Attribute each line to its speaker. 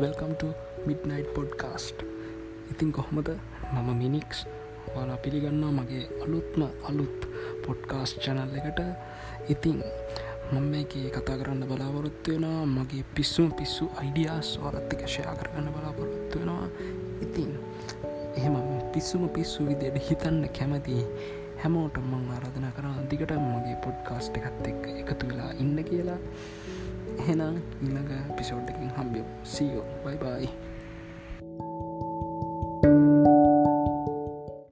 Speaker 1: වෙල්කම්ට midnight podcast ඉතින් කොහොමද? මම මිනික්ස්. වාලා පිළිගන්නවා මගේ අලුත්ම අලුත් පොඩ්කාස් චැනල් එකට. ඉතින් මම මේකේ කතා කරන්න බලාපොරොත්තු වෙනවා. මගේ පිස්සුම පිස්සු අයිඩියස් වලත්තික ෂයා කරගන්න බලාපොරොත්තු වෙනවා. ඉතින් එහෙම පිස්සුම පිස්සු විදියට හිතන්න කැමති හැමෝට මං ආරධන කරන දිගට මගේ පොඩ්කාස්ට් එකත් එක් එකතු වෙලා ඉන්න කියලා. එහෙනම් ඊළඟ පිසෝඩ්ඩකින් හම්බියෝ සියෝ බයි බයි